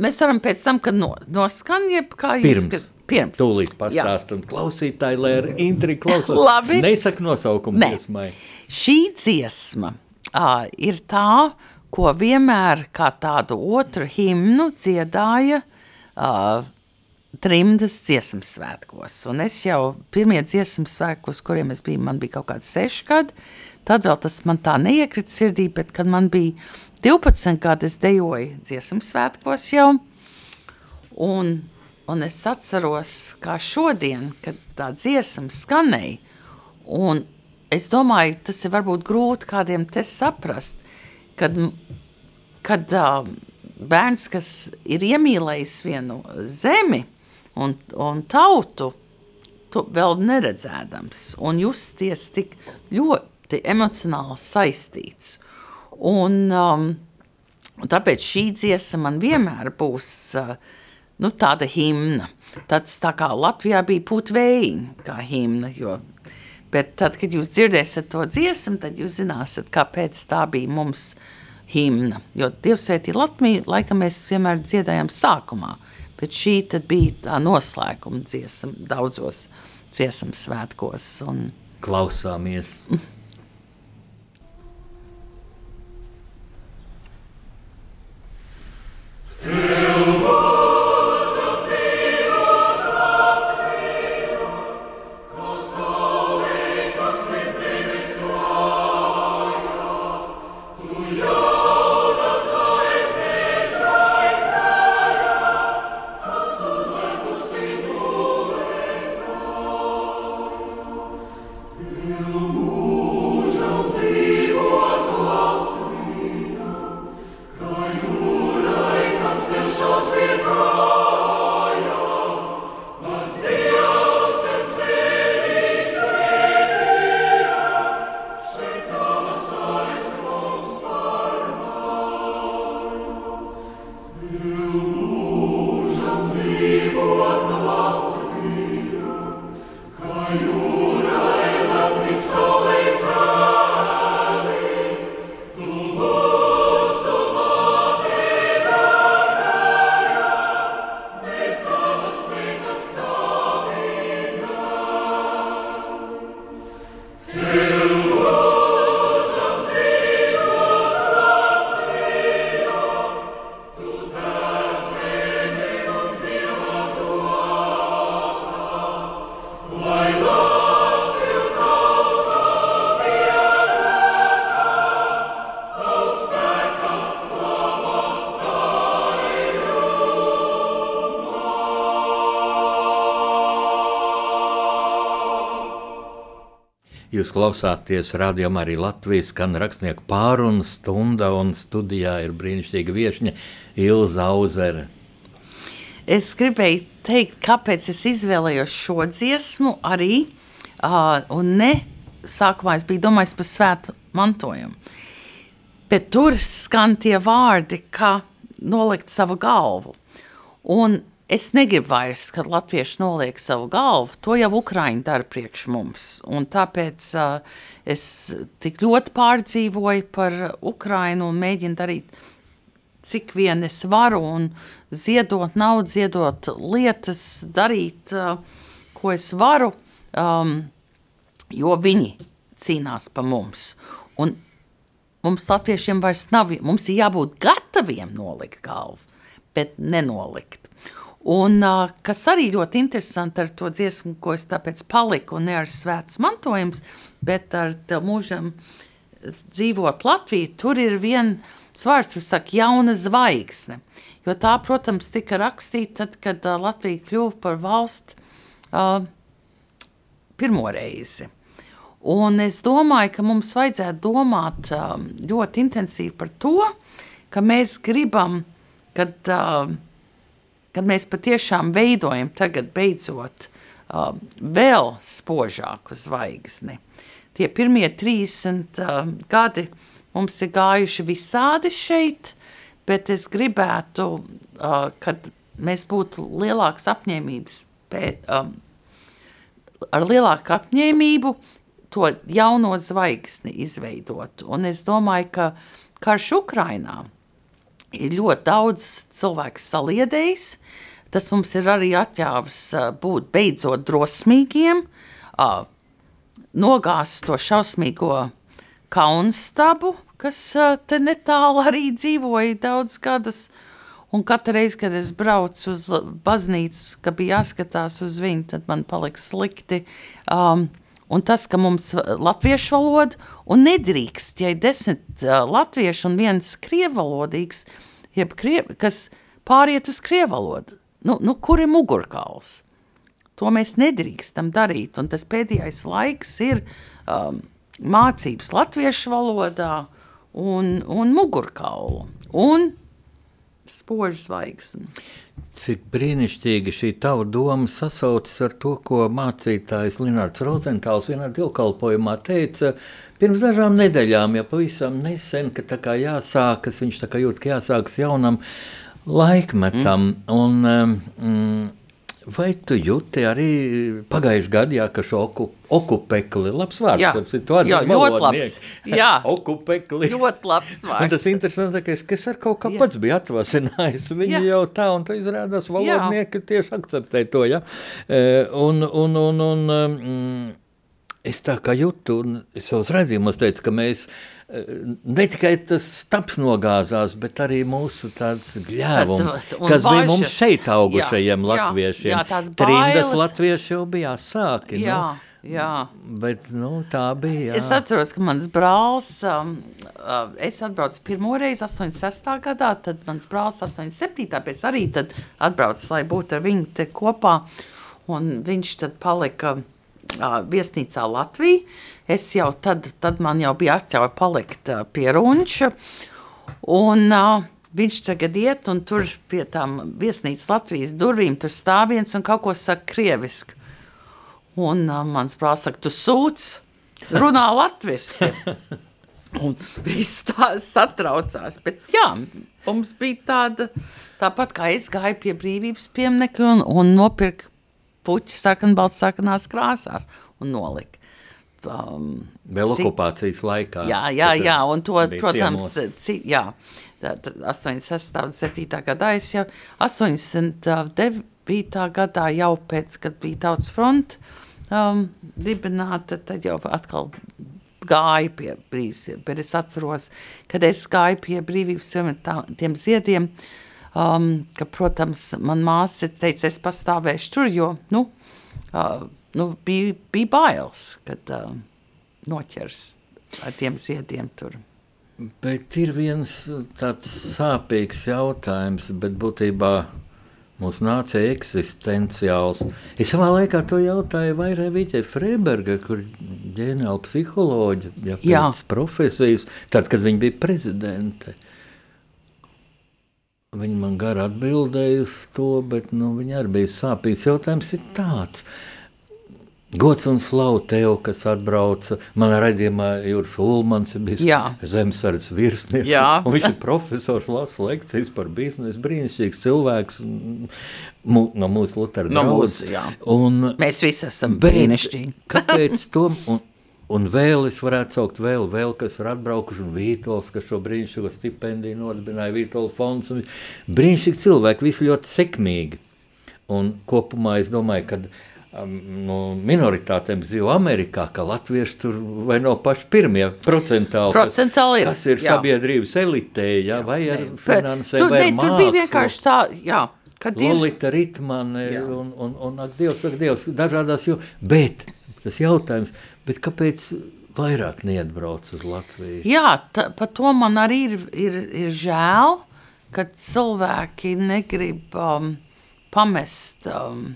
mēs varam pēc tam, kad no, noskan, jeb kā jūs... Pirms. Tūlīt pastāstam klausītāji, lai ar intrigu klausās. Labi. Nesaka nosaukumu ne. dziesmai. Šī dziesma uh, ir tā, ko vienmēr kā tādu otru himnu dziedāja uh, trimdas dziesmu svētkos. Un es jau pirmie dziesmu svētkos, kuriem es biju, man bija kaut kāds seši gadi, tad vēl tas man tā neiekrita sirdī, bet kad man bija 12 gadi, es dejoju dziesmu svētkos jau, un Un es atceros, kā šodien, kad tā dziesma skanēja, un es domāju, tas ir varbūt grūti kādiem te saprast, kad, kad uh, bērns, kas ir iemīlējis vienu zemi un, un tautu, to vēl neredzēdams un justies tik ļoti emocionāli saistīts. Un, um, tāpēc šī dziesma man vienmēr būs uh, nu, tāda himna. Tāds tā kā Latvijā bija putvējiņa kā himna, jo, bet tad, kad jūs dzirdēsiet to dziesmu, tad jūs zināsiet, kāpēc tā bija mums himna. Jo Dievsvētī Latviju laikam mēs vienmēr dziedājām sākumā, bet šī tad bija tā noslēguma dziesma daudzos dziesmu svētkos. Un... Klausāmies! Mm. Jūs klausāties rādījumā arī Latvijas skan rakstnieku pārunu stunda un studijā ir brīnišķīga viešņa Ilza Auzere. Es gribēju teikt, kāpēc es izvēlējos šo dziesmu arī, uh, un ne sākumā es biju domājis par svētu mantojumu. Bet tur skan tie vārdi, kā nolikt savu galvu. Un Es negribu vairs, kad latvieši noliek savu galvu. To jau Ukrāņi dara priekš mums. Un tāpēc uh, es tik ļoti pārdzīvoju par Ukrāņu un mēģinu darīt, cik vien es varu, un ziedot naudu, ziedot lietas, darīt, uh, ko es varu, um, jo viņi cīnās par mums. Un mums, latviešiem, vairs nav, mums ir jābūt gataviem nolikt galvu, bet nenolikt. Un kas arī ļoti interesanti ar to dziesmu, ko es tāpēc paliku, ne ar svētas mantojums, bet ar mūžam dzīvot Latviju, tur ir viens vārds, kas saka jauna zvaigzne. Jo tā, protams, tika rakstīta tad, kad Latvija kļuva par valsti uh, pirmo reizi. Un es domāju, ka mums vajadzētu domāt uh, ļoti intensīvi par to, ka mēs gribam, kad uh, kad mēs patiešām veidojam tagad beidzot uh, vēl spožāku zvaigzni. Tie pirmie 30 uh, gadi mums ir gājuši visādi šeit, bet es gribētu, uh, kad mēs būtu lielāks apņēmības pēc, um, ar lielāku apņēmību to jauno zvaigzni izveidot. Un es domāju, ka karš Ukrainā – ir ļoti daudz cilvēku saliedējis. Tas mums ir arī atļāvis būt beidzot drosmīgiem, nogāzt to šausmīgo kaunstabu, kas te netālu arī dzīvoja daudz gadus. Un katru reizi, kad es braucu uz baznīcu, ka bija jāskatās uz viņu, tad man palika slikti. Um, Un tas, ka mums latviešu valoda un nedrīkst, ja ir desmit uh, latviešu un viens krievalodīgs, jeb kriev, kas pāriet uz krievalodu, nu, nu kur ir mugurkauls? To mēs nedrīkstam darīt, un tas pēdējais laiks ir um, mācības latviešu valodā un, un mugurkaulu un spožu zvaigzni. Cik brīnišķīgi šī tava doma sasaucas ar to, ko mācītājs Linārds Rozentāls vienā dievkalpojumā teica pirms dažām nedēļām, ja pavisam nesen, ka tā kā jāsākas, viņš tā kā jūt, ka jāsākas jaunam laikmetam. Mm. Un, um, Vai tu jūti arī pagājušajā gadā, ka šo oku, okupekli, labs vārds, jā, apsit, jā ļoti labs, jā, okupekli. Ļoti labs vārds. Un tas interesantākais, ka es ar kaut kā jā. pats biju atvasinājis, viņi jā. jau tā, un tā izrādās valodnieki jā. tieši akceptē to, ja. E, un, un, un, un, um, es tā kā jūtu, un es savos redzījumos teicu, ka mēs, uh, ne tikai tas taps nogāzās, bet arī mūsu tāds gļēvums, kas bija mums šeit augušajiem jā, latviešiem. Jā, jā, Trimdas latvieši jau bija sāki. Jā. Nu, Jā. Bet nu, tā bija. Jā. Es atceros, ka mans brālis, um, uh, es atbraucu pirmo reizi 86. gadā, tad mans brālis 87. pēc arī atbraucis, lai būtu ar viņu kopā, un viņš tad palika viesnīcā Latvijā. Es jau tad, tad man jau bija atļauja palikt pie runča, un uh, viņš tagad iet, un tur pie tām viesnīcas Latvijas durvīm tur stāv viens un kaut ko saka krieviski. Un uh, mans brālis saka, tu sūc, runā latviski. Un viss tā satraucās, bet jā, mums bija tāda, tāpat kā es gāju pie brīvības pieminiekta un, un nopirku puķi sarkanbalts sarkanās krāsās un noliku um, vēl okupācijas laikā. Jā, jā, jā un to, protams, ci, jā, tā, tā, 86. un 7. gadā es jau 89. gadā jau pēc, kad bija tautas front um, dibināta, tad jau atkal gāju pie brīvības, bet es atceros, kad es gāju pie brīvības tiem ziediem, um, ka, protams, man māsa teica, es pastāvēšu tur, jo, nu, uh, nu, bija, bija bailes, kad uh, noķers ar tiem ziediem tur. Bet ir viens tāds sāpīgs jautājums, bet būtībā Mūsu nācija eksistenciāls. Es savā laikā to jautāju vairāk Vīķai Freiberga, kur ģenerāla psiholoģija, ja pēc profesijas, tad, kad viņa bija prezidente. Viņa man gar atbildēja uz to, bet nu, viņa arī bija sāpīgs. Jautājums ir tāds. Gods un slavu tev, kas atbrauca. Manā raidījumā Jūras Ulmans ir bijis zemesardzes virsnieks. Viņš ir profesors, lasa lekcijas par biznesu, brīnišķīgs cilvēks mū, no mūsu Lutera no un, Mēs visi esam brīnišķīgi. kāpēc to? Un, un vēl es varētu saukt vēl, vēl kas ir atbraukuši, un Vītols, kas šo brīnišķīgo stipendiju nodibināja Vītola fonds. Brīnišķīgi cilvēki, visi ļoti sekmīgi. Un kopumā es domāju, ka no minoritātēm dzīvo Amerikā, ka latvieši tur vai nav paši pirmie procentāli, procentāli kas, kas ir jā. sabiedrības elitē, jā, vai ar finansēm, vai ar mākslu. Tur bija vienkārši tā, jā. Kad Lolita ir... Ritmane un, un, un ak, Dievs, ak, Dievs, dažādās, jo, bet tas jautājums, bet kāpēc vairāk neatbrauc uz Latviju? Jā, ta, pa to man arī ir, ir, ir žēl, ka cilvēki negrib um, pamest um,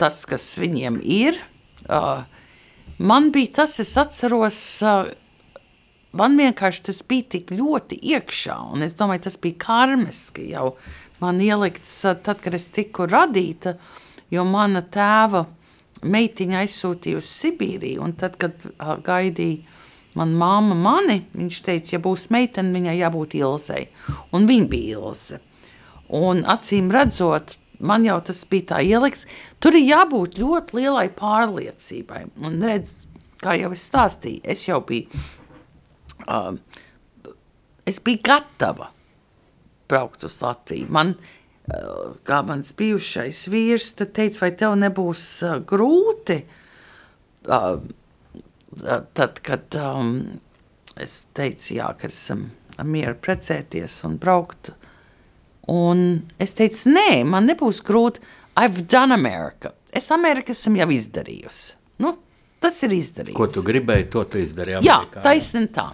tas, kas viņiem ir. Uh, man bija tas, es atceros, uh, man vienkārši tas bija tik ļoti iekšā, un es domāju, tas bija karmiski jau man ielikts tad, kad es tiku radīta, jo mana tēva meitiņa aizsūtīja uz Sibīriju, un tad, kad gaidīja man māma mani, viņš teica, ja būs meitene, viņai jābūt Ilzei, un viņa bija Ilze. Un acīm redzot, man jau tas bija tā ielikts. Tur ir jābūt ļoti lielai pārliecībai. Un redz, kā jau es stāstīju, es jau biju, uh, es biju gatava braukt uz Latviju. Man, kā mans bijušais vīrs, teica, vai tev nebūs uh, grūti, uh, tad, kad um, es teicu, jā, ka esam mieru precēties un braukt Un es teicu, nē, man nebūs grūti. I've done America. Es Ameriku esmu jau izdarījusi. Nu, tas ir izdarīts. Ko tu gribēji, to tu izdarīji? Jā, taisnība tā.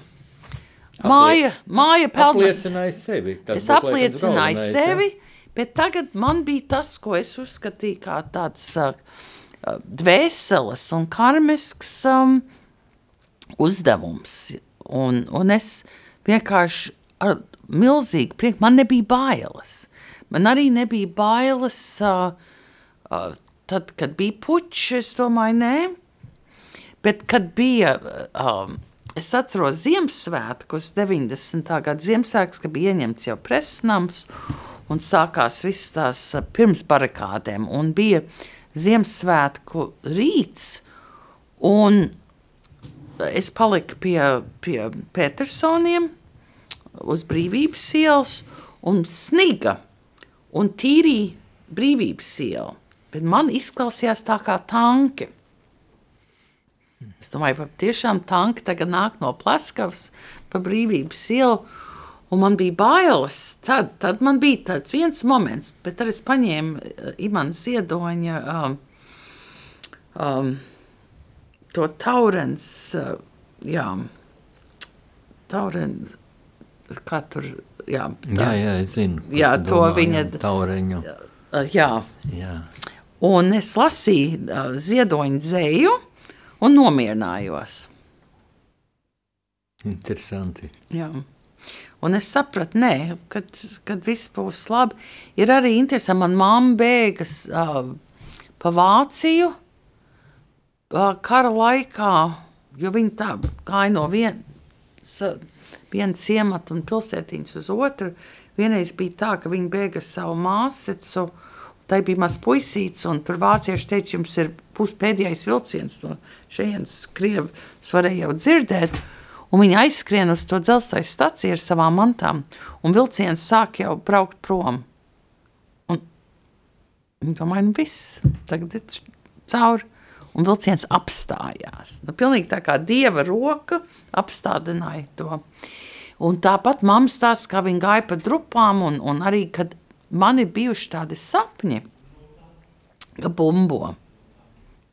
Māja, māja. Apliecināja sevi. Tas es apliecināju sevi? Bet tagad man bija tas, ko es uzskatīju kā tāds uh, dvēseles un karmisks um, uzdevums. Un, un es vienkārši ar milzīgi prieks. Man nebija bailes. Man arī nebija bailes, uh, uh, tad, kad bija puķis, es domāju, nē. Bet, kad bija, uh, es atceros Ziemassvētkus, 90. gada Ziemassvētkus, kad bija ieņemts jau presnams un sākās viss tās uh, pirms barakādēm, un bija Ziemassvētku rīts, un es paliku pie, pie Petersoniem, uz brīvības ielas un sniga un tīrīja brīvības ielu. Bet man izklausījās tā kā tanki. Es domāju, ka tiešām tanki tagad nāk no Plaskavas pa brīvības ielu, un man bija bailes. Tad, tad man bija tāds viens moments, bet tad es paņēmu uh, Imants Ziedoņa um, um, to taurens, uh, jā, taurens, kā tur. Jā, tā, jā, jā, es zinu. Jā, to domā, viņa. Taureņu. Jā. jā. Un es lasīju uh, ziedoņu dzēju un nomierinājos. Interesanti. Jā. Un es sapratu, nē, kad, kad viss būs labi. Ir arī interesanti, man mamma bēgas uh, pa Vāciju uh, kara laikā, jo viņa tā gāja no vienas vienu ciematu un pilsētiņus uz otru. Vienreiz bija tā, ka viņi bēga savu māsicu, tai bija maz puisīts, un tur vācieši teica, jums ir puspēdējais vilciens no šejienes Krievas varēja jau dzirdēt, un viņi aizskrien uz to dzelzceļa staciju ar savām mantām, un vilciens sāk jau braukt prom. Un, un domāju, nu viss, tagad ir cauri un vilciens apstājās. Nu, pilnīgi tā kā dieva roka apstādināja to. Un tāpat mamma stāsta, kā viņa gāja pa drupām, un, un arī, kad man ir bijuši tādi sapņi, ka bumbo.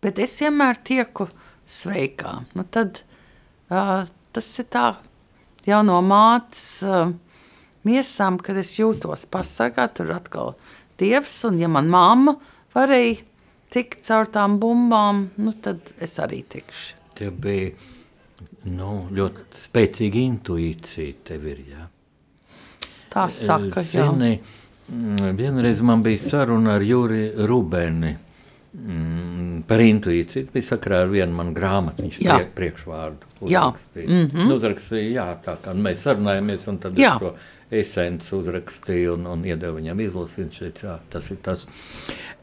Bet es vienmēr tieku sveikā. Nu, tad uh, tas ir tā jau no mātes uh, miesām, kad es jūtos pasargāt, tur atkal dievs, un ja man mamma varēja tikt caur tām bumbām, nu tad es arī tikšu. Tev bija nu, ļoti spēcīga intuīcija, tev ir, jā. Tā saka, Zini, jā. Vienreiz man bija saruna ar Juri Rubeni mm, par intuīciju. Bija sakrā ar vienu manu grāmatu, viņš jā. priek, priekšvārdu uzrakstīja. Jā. Mm -hmm. uzrakstīja, jā, tā kā mēs sarunājamies, un tad jā. es to esens uzrakstīju un, un iedevu viņam izlasīt. Šeit, jā, tas ir tas.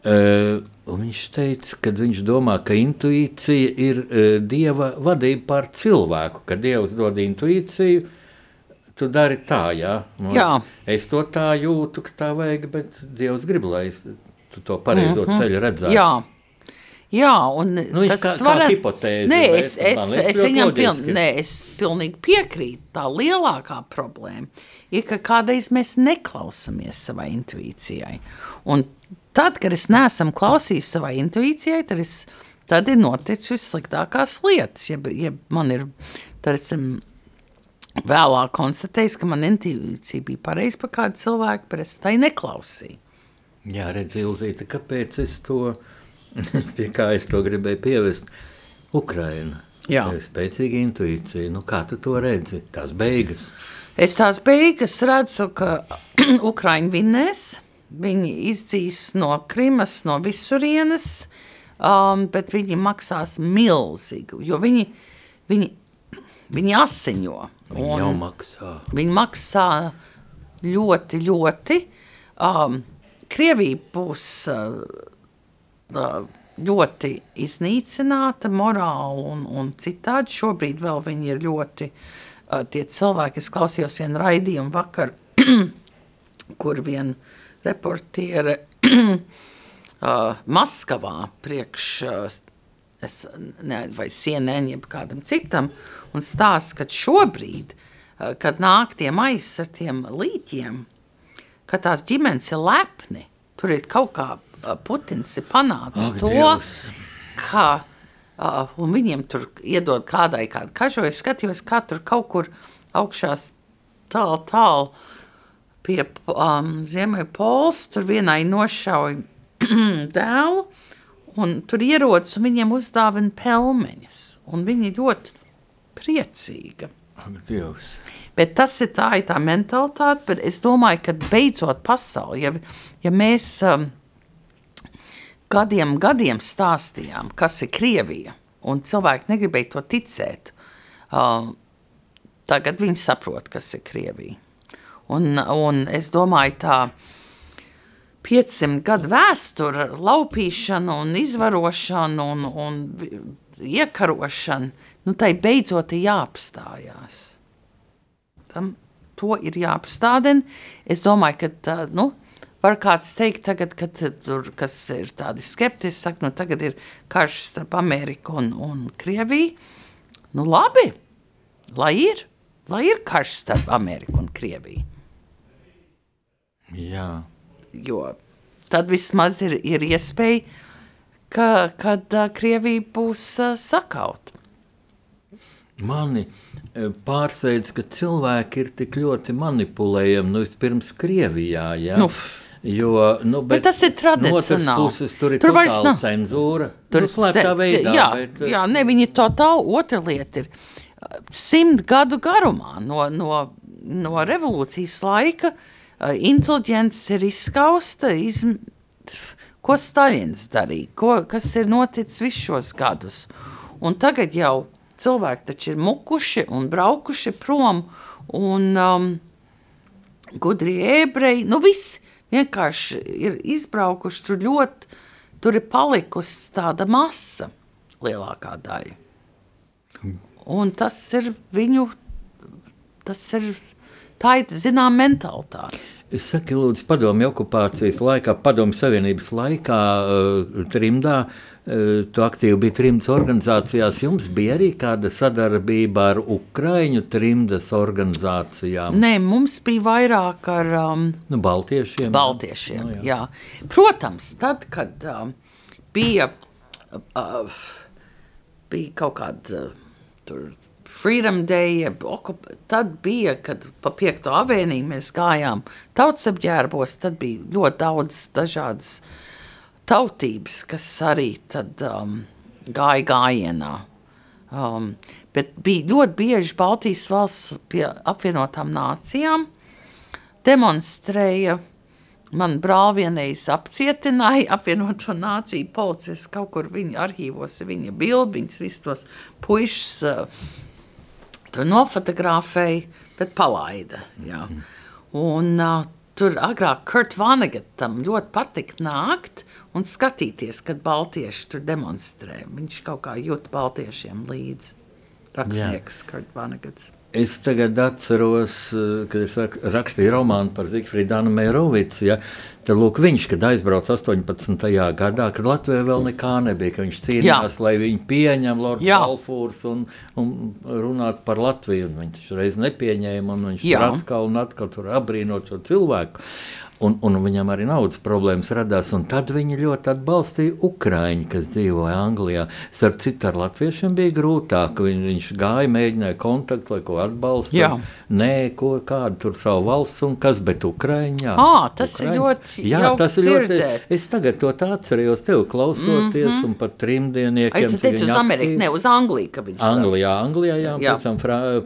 Uh, viņš teica, ka viņš domā, ka intuīcija ir uh, dieva vadība pār cilvēku, ka dievs dod intuīciju. Tu dari tā, jā. Nu, jā. Es to tā jūtu, ka tā vajag, bet Dievs grib, lai es tu to pareizo mm -hmm. ceļu redzētu. Jā. Jā, un nu, tas kā, varat... kā hipotēze. Nē, es, es, es, es viņam piln, nē, es pilnīgi piekrītu. Tā lielākā problēma ir, ka kādreiz mēs neklausāmies savai intuīcijai. Un tad, kad es neesam klausījis savai intuīcijai, tad, es, tad ir noticis vissliktākās lietas. Ja, ja man ir, tad esam vēlāk konstatējis, ka man intuīcija bija pareiza par kādu cilvēku, bet es tai neklausīju. Jā, redz, Ilzīte, kāpēc es to, pie kā es to gribēju pievest, Ukraina. Jā. Spēcīga intuīcija, nu kā tu to redzi, tās beigas? Es tās beigas redzu, ka Ukraiņi vinnēs, viņi izdzīs no Krimas, no visurienes, um, bet viņi maksās milzīgu, jo viņi, viņi, viņi asiņo. Viņi jau maksā. Viņi maksā ļoti, ļoti. Um, Krievija būs uh, ļoti iznīcināta morāli un, un citādi. Šobrīd vēl viņi ir ļoti uh, tie cilvēki, es klausījos vienu raidījumu vakar, kur viena reportiere Maskavā priekš es, ne, vai CNN, jeb kādam citam, un stāsta, ka šobrīd, kad nāk tiem līķiem, ka tās ģimenes ir lepni, tur ir kaut kā Putins ir panācis to, Dievs. ka Uh, viņiem tur iedod kādai kādu kažu. Es skatījos, kā tur kaut kur augšā tālu, tālu pie um, Ziemeļpols, tur vienai nošauja dēlu, un tur ierodas un viņiem uzdāvina pelmeņas, un viņi ļoti priecīga. Dievs. Bet tas ir tā, ir tā mentalitāte, bet es domāju, ka beidzot pasauli, ja, ja mēs um, gadiem, gadiem stāstījām, kas ir Krievija, un cilvēki negribēja to ticēt. Uh, tagad viņi saprot, kas ir Krievija. Un, un es domāju, tā 500 gadu vēsture, laupīšana un izvarošana un, un iekarošana, nu tai beidzot ir jāapstājās. Tam, to ir jāapstādina. Es domāju, ka tā, nu, Var kāds teikt, tagad, kad tur, kas ir tādi skeptiski, saka, nu tagad ir karš starp Ameriku un, un Krieviju. Nu labi, lai ir, lai ir karš starp Ameriku un Krieviju. Jā. Jo tad vismaz ir, ir iespēja, ka, kad Krievija būs uh, sakaut. Mani pārsteidz, ka cilvēki ir tik ļoti manipulējami, nu vispirms Krievijā, ja? Nu, Jo, nu, bet, bet tas ir tradicionāli. No puses, tur ir tur vairs nav cenzūra. Tur nu, slēptā veidā. Jā, bet, jā ne, viņi totāli otra lieta ir simt gadu garumā no, no, no revolūcijas laika inteliģents ir izskausta, izm... ko Staļins darīja, ko, kas ir noticis visus šos gadus. Un tagad jau cilvēki taču ir mukuši un braukuši prom, un um, gudri ebreji, nu visi vienkārši ir izbraukuši tur ļoti, tur ir palikusi tāda masa lielākā daļa. Un tas ir viņu, tas ir, tā ir, zinām, mentalitāte. Es saku, lūdzu, padomju okupācijas laikā, padomju savienības laikā, uh, trimdā, tu aktīvi biji trimdas organizācijās. Jums bija arī kāda sadarbība ar Ukraiņu trimdas organizācijām? Nē, mums bija vairāk ar um, nu, baltiešiem. baltiešiem no, jā. Jā. Protams, tad, kad um, bija, uh, bija kaut kāda uh, Freedom Day, tad bija, kad pa 5. avēniju mēs gājām tautsapģērbos, tad bija ļoti daudz dažādas tautības, kas arī tad um, gāja gājienā. Um, bet bija ļoti bieži Baltijas valsts pie apvienotām nācijām demonstrēja Man brāl vienreiz apcietināja apvienoto nāciju policists kaut kur viņa arhīvos, viņa bildiņas, visus tos puišus uh, tur nofotografēja, bet palaida. Jā. Un uh, tur agrāk Kurt Vanegatam ļoti patika nākt un skatīties, kad baltieši tur demonstrē. Viņš kaut kā jūt baltiešiem līdzi. Rakstnieks. Kurt Vanegats. Es tagad atceros, eh, kad es rakstīju romānu par Zifrīdu Meirovicu. Ja, tad lūk, viņš, kad aizbrauca 18. gadā, kad Latvijā vēl nekā nebija, ka viņš cīnījās, Jā. lai viņu pieņem Lords Balfūrs un, un runāt par Latviju. Un viņš reiz nepieņēma, un viņš atkal un atkal tur abrīnot šo cilvēku. Un, un viņam arī naudas problēmas radās. Tad viņi ļoti atbalstīja Ukrāņu, kas dzīvoja Anglijā. Starp citu, ar latviešiem bija grūtāk. Viņ, viņš gāja, mēģināja kontaktu, lai ko atbalstītu. Nē, ko, kādu tur savu valsts un kas, bet Ukrāņā. Tas Ukraiņas. ir ļoti. Jā, tas ir ļoti. Es tagad to atcerējos, tev klausoties, mm -hmm. un par trimdieniekiem. Ai, tu teici uz Ameriku, ne uz Angliju, ka viņš Anglijā, Anglijā, jā, jā. pēc tam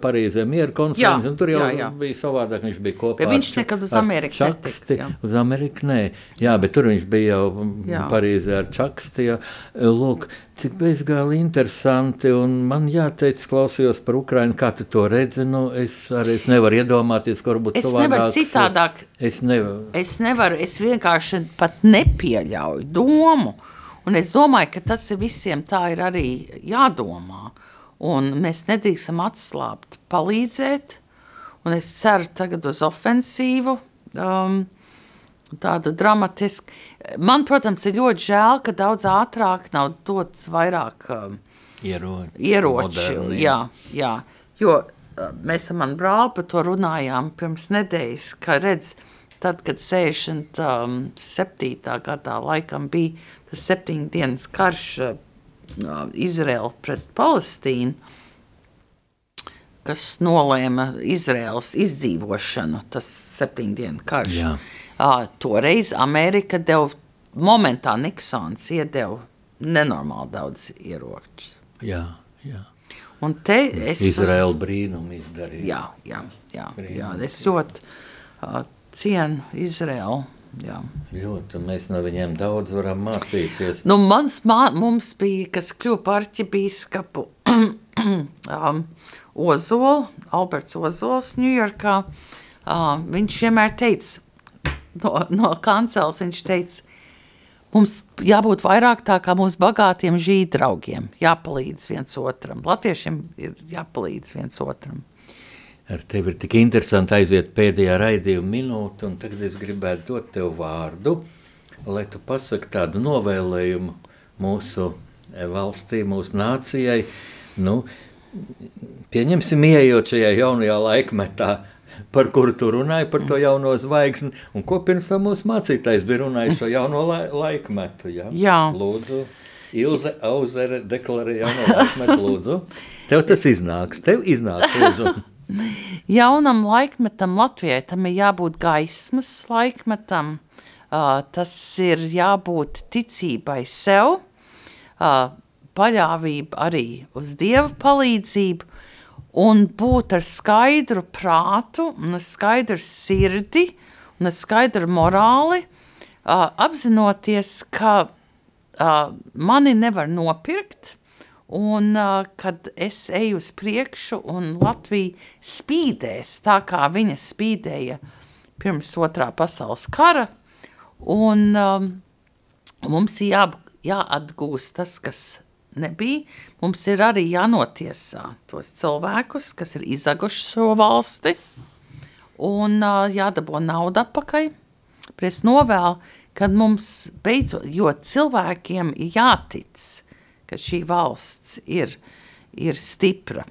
Parīzē miera konferences, un tur jau jā, jā. bija savādāk, viņš bija kopā. Bet viņš nekad uz Ameriku netika jā. uz Ameriku. Nē, jā, bet tur viņš bija jau jā. Parīzē ar Čaksti. Jā. Lūk, cik bezgāli interesanti. Man jāteic, klausījos par Ukrajinu, kā tu to redzi. Nu, es arī es nevaru iedomāties, ka varbūt es nevaru citādāk. Es nevaru. Es nevaru, es vienkārši pat nepieļauju domu. Un es domāju, ka tas ir visiem tā ir arī jādomā. Un mēs nedrīkstam atslābt, palīdzēt. Un es ceru tagad uz ofensīvu. Um, tādu dramatisku. Man, protams, ir ļoti žēl, ka daudz ātrāk nav dots vairāk um, ieroči. ieroči jā, jā, jo uh, mēs ar manu brāli par to runājām pirms nedēļas, ka redz, tad, kad 67. Um, gadā laikam bija tas septiņu dienas karš uh, Izraela pret Palestīnu, kas nolēma Izraels izdzīvošanu, tas septiņu dienu karš. Uh, toreiz Amerika deva, momentā Niksons iedeva nenormāli daudz ieroču. Jā, jā. Un te es... Izraela brīnumu izdarīja. Jā, jā, jā, brīnumu. jā. Es ļoti uh, cienu Izraelu. Jā. Ļoti, mēs no viņiem daudz varam mācīties. Nu, mans, mā, mums bija, kas kļuva par arķibīskapu um, Ozolu, Alberts Ozols Ņujorkā, uh, viņš vienmēr teica, no, no kancels viņš teica, mums jābūt vairāk tā kā mūsu bagātiem žīdraugiem, jāpalīdz viens otram. Latviešiem ir jāpalīdz viens otram. Ar tevi ir tik interesanti aiziet pēdējā raidījuma minūte, un tagad es gribētu dot tev vārdu, lai tu pasaki tādu novēlējumu mūsu valstī, mūsu nācijai. Nu, pieņemsim, ieejot šajā jaunajā laikmetā, par kuru tu runāji, par to jauno zvaigzni, un ko pirms tam mūsu mācītājs bija runājis šo jauno la laikmetu. Ja? Jā. Lūdzu, Ilze Auzere deklarēja jauno laikmetu, lūdzu. Tev tas iznāks, tev iznāks, lūdzu. Jaunam laikmetam Latvijai tam ir jābūt gaismas laikmetam, uh, tas ir jābūt ticībai sev, uh, paļāvība arī uz Dieva palīdzību, un būt ar skaidru prātu, un skaidru sirdi, un skaidru morāli, uh, apzinoties, ka uh, mani nevar nopirkt, un uh, kad es eju uz priekšu, un Latvija spīdēs tā, kā viņa spīdēja pirms otrā pasaules kara, un um, mums jā, jāatgūst tas, kas nebija. Mums ir arī jānotiesā tos cilvēkus, kas ir izaguši šo valsti, un uh, jādabū nauda atpakaļ. Es novēlu, kad mums beidzot, jo cilvēkiem ir jātic, ka šī valsts ir, ir stipra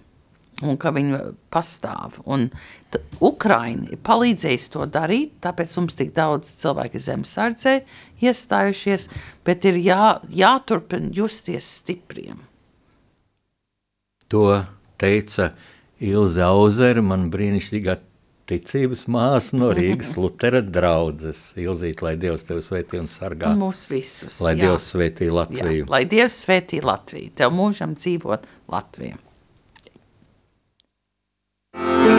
un ka viņi pastāv. Un Ukraina ir palīdzējusi to darīt, tāpēc mums tik daudz cilvēku zemesardzē iestājušies, bet ir jā, jāturpina justies stipriem. To teica Ilze Auzere, man brīnišķīgā ticības māsa no Rīgas Lutera draudzes. Ilzīt, lai Dievs tevi svētī un sargā. Mūs visus. Lai jā. Dievs svētī Latviju. Jā, lai Dievs svētī Latviju. Tev mūžam dzīvot Latviju. Yeah.